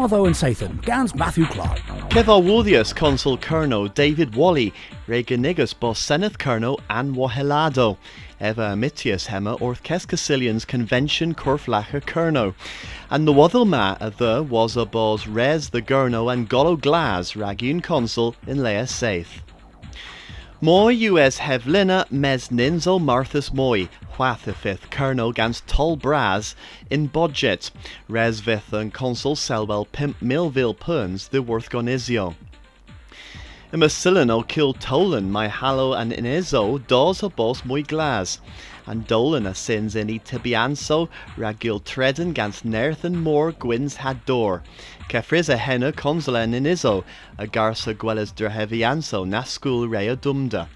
Watho and Sathan, Gans Matthew Clark. Kevar Consul Colonel David Wally, Reganigus Bos Seneth Colonel An Wahelado, Eva Amitius Hema Orth Keskasilians Convention Corflacha Colonel, and the Waddle of the was a Bos Res the Gurno and Golo Glas Ragun Consul in Lea Saith. Moi US Hevlina mes ninzel Marthas Moi, Whathafith Colonel gans Tol Braz in Budget, Res Vith and Consul Selwell Pimp Millville Perns the Worth Gonizio. Ima kill Tolan my hallow and Inizo dos a bos muy glas, and Dolan a sins in i tibianso ragil treden gans nerth and more gwins had door. Kefris a henna consola in Inizo, a garsa guelas drehevianso na school rea dumda.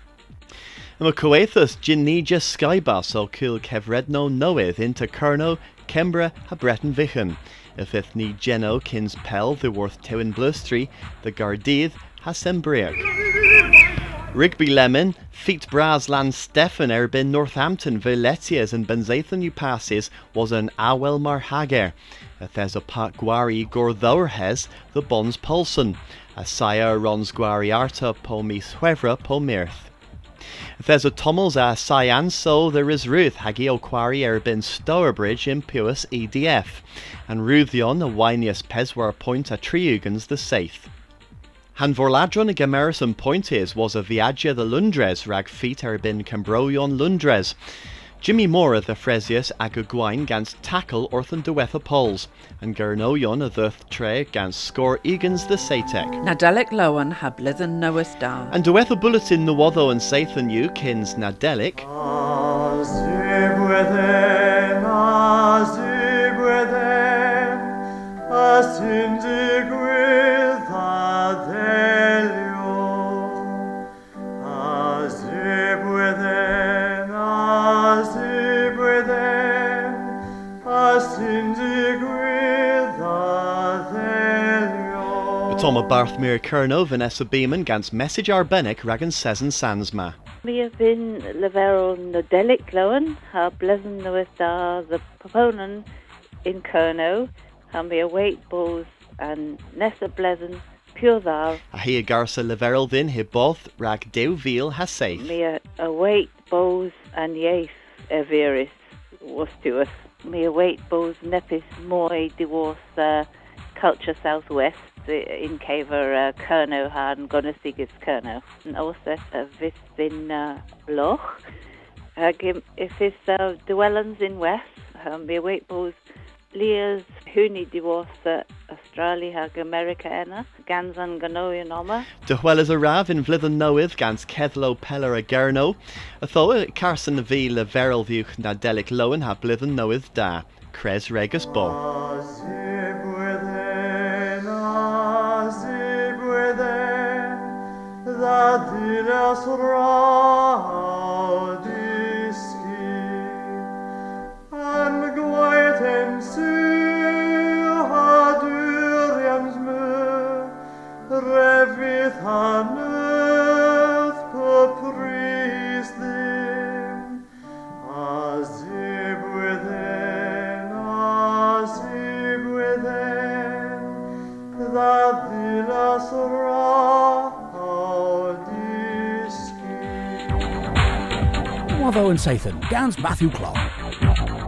Yma Coethus Ginija Skybas o Cil Kevredno Noeth into Kerno, Kembra ha Breton Vichen. If ith ni Geno kins Pell the worth Tewin Blustry, the Gardydd ha Sembriac. Rigby Lemon, Feet Brasland Stefan erbin Northampton Veletias and Benzathan you passes was an Awel Marhager. A Thesa Pat Gwari Gorthorhes the Bons Polson. A Saya Rons Gwari Arta Pomis Huevra Pomirth. There's a Tommels a Cyan, so there is Ruth, Hagi O'Quarry Erbin Stourbridge in Puas EDF, and Ruthion, a Winius Peswar Point a Triugans the Saith. Han vorladron y Gemerison Pointes was a viagia the Lundres. Rag feet erbin Cambroion Lundres, Jimmy Moore the Fresius ag gwain gans tackle orthan diwetha poles, and Gernoion a thirth tre gans score egans the Satek. Nadelic Lowen ha blithen Noah's dar. And diwetha bulletin the Watho and Sathan you kins Nadelic. Toma Barthmere Kerno, Vanessa Beeman, gans message arbenig ragan sezen sansma. Mi have been leverel nodelic loan, ha blesen with the proponent in Kerno, ha mi await bulls and nessa blesen pure thar. A hi garsa leverel then he both rag deu veal ha safe. Mi await bulls and yes everis was to us. Mi await bulls nepis moi divorce uh, culture southwest in Caver uh, Kerno han Gonestigus Kerno. And also uh, vis in uh, Loch. Uh, if it's dwellings in West, um, be wait both Lears huni divorce uh, Australia hag America enna, gans an ganoion oma. De well as a rav in vlithen noith gans Kethlo Peller a Gerno, a tho Carson vi le veril view na delic lowen ha blithen noith da, Cres regus bo. Watho and Sathan, Gans Matthew Clark.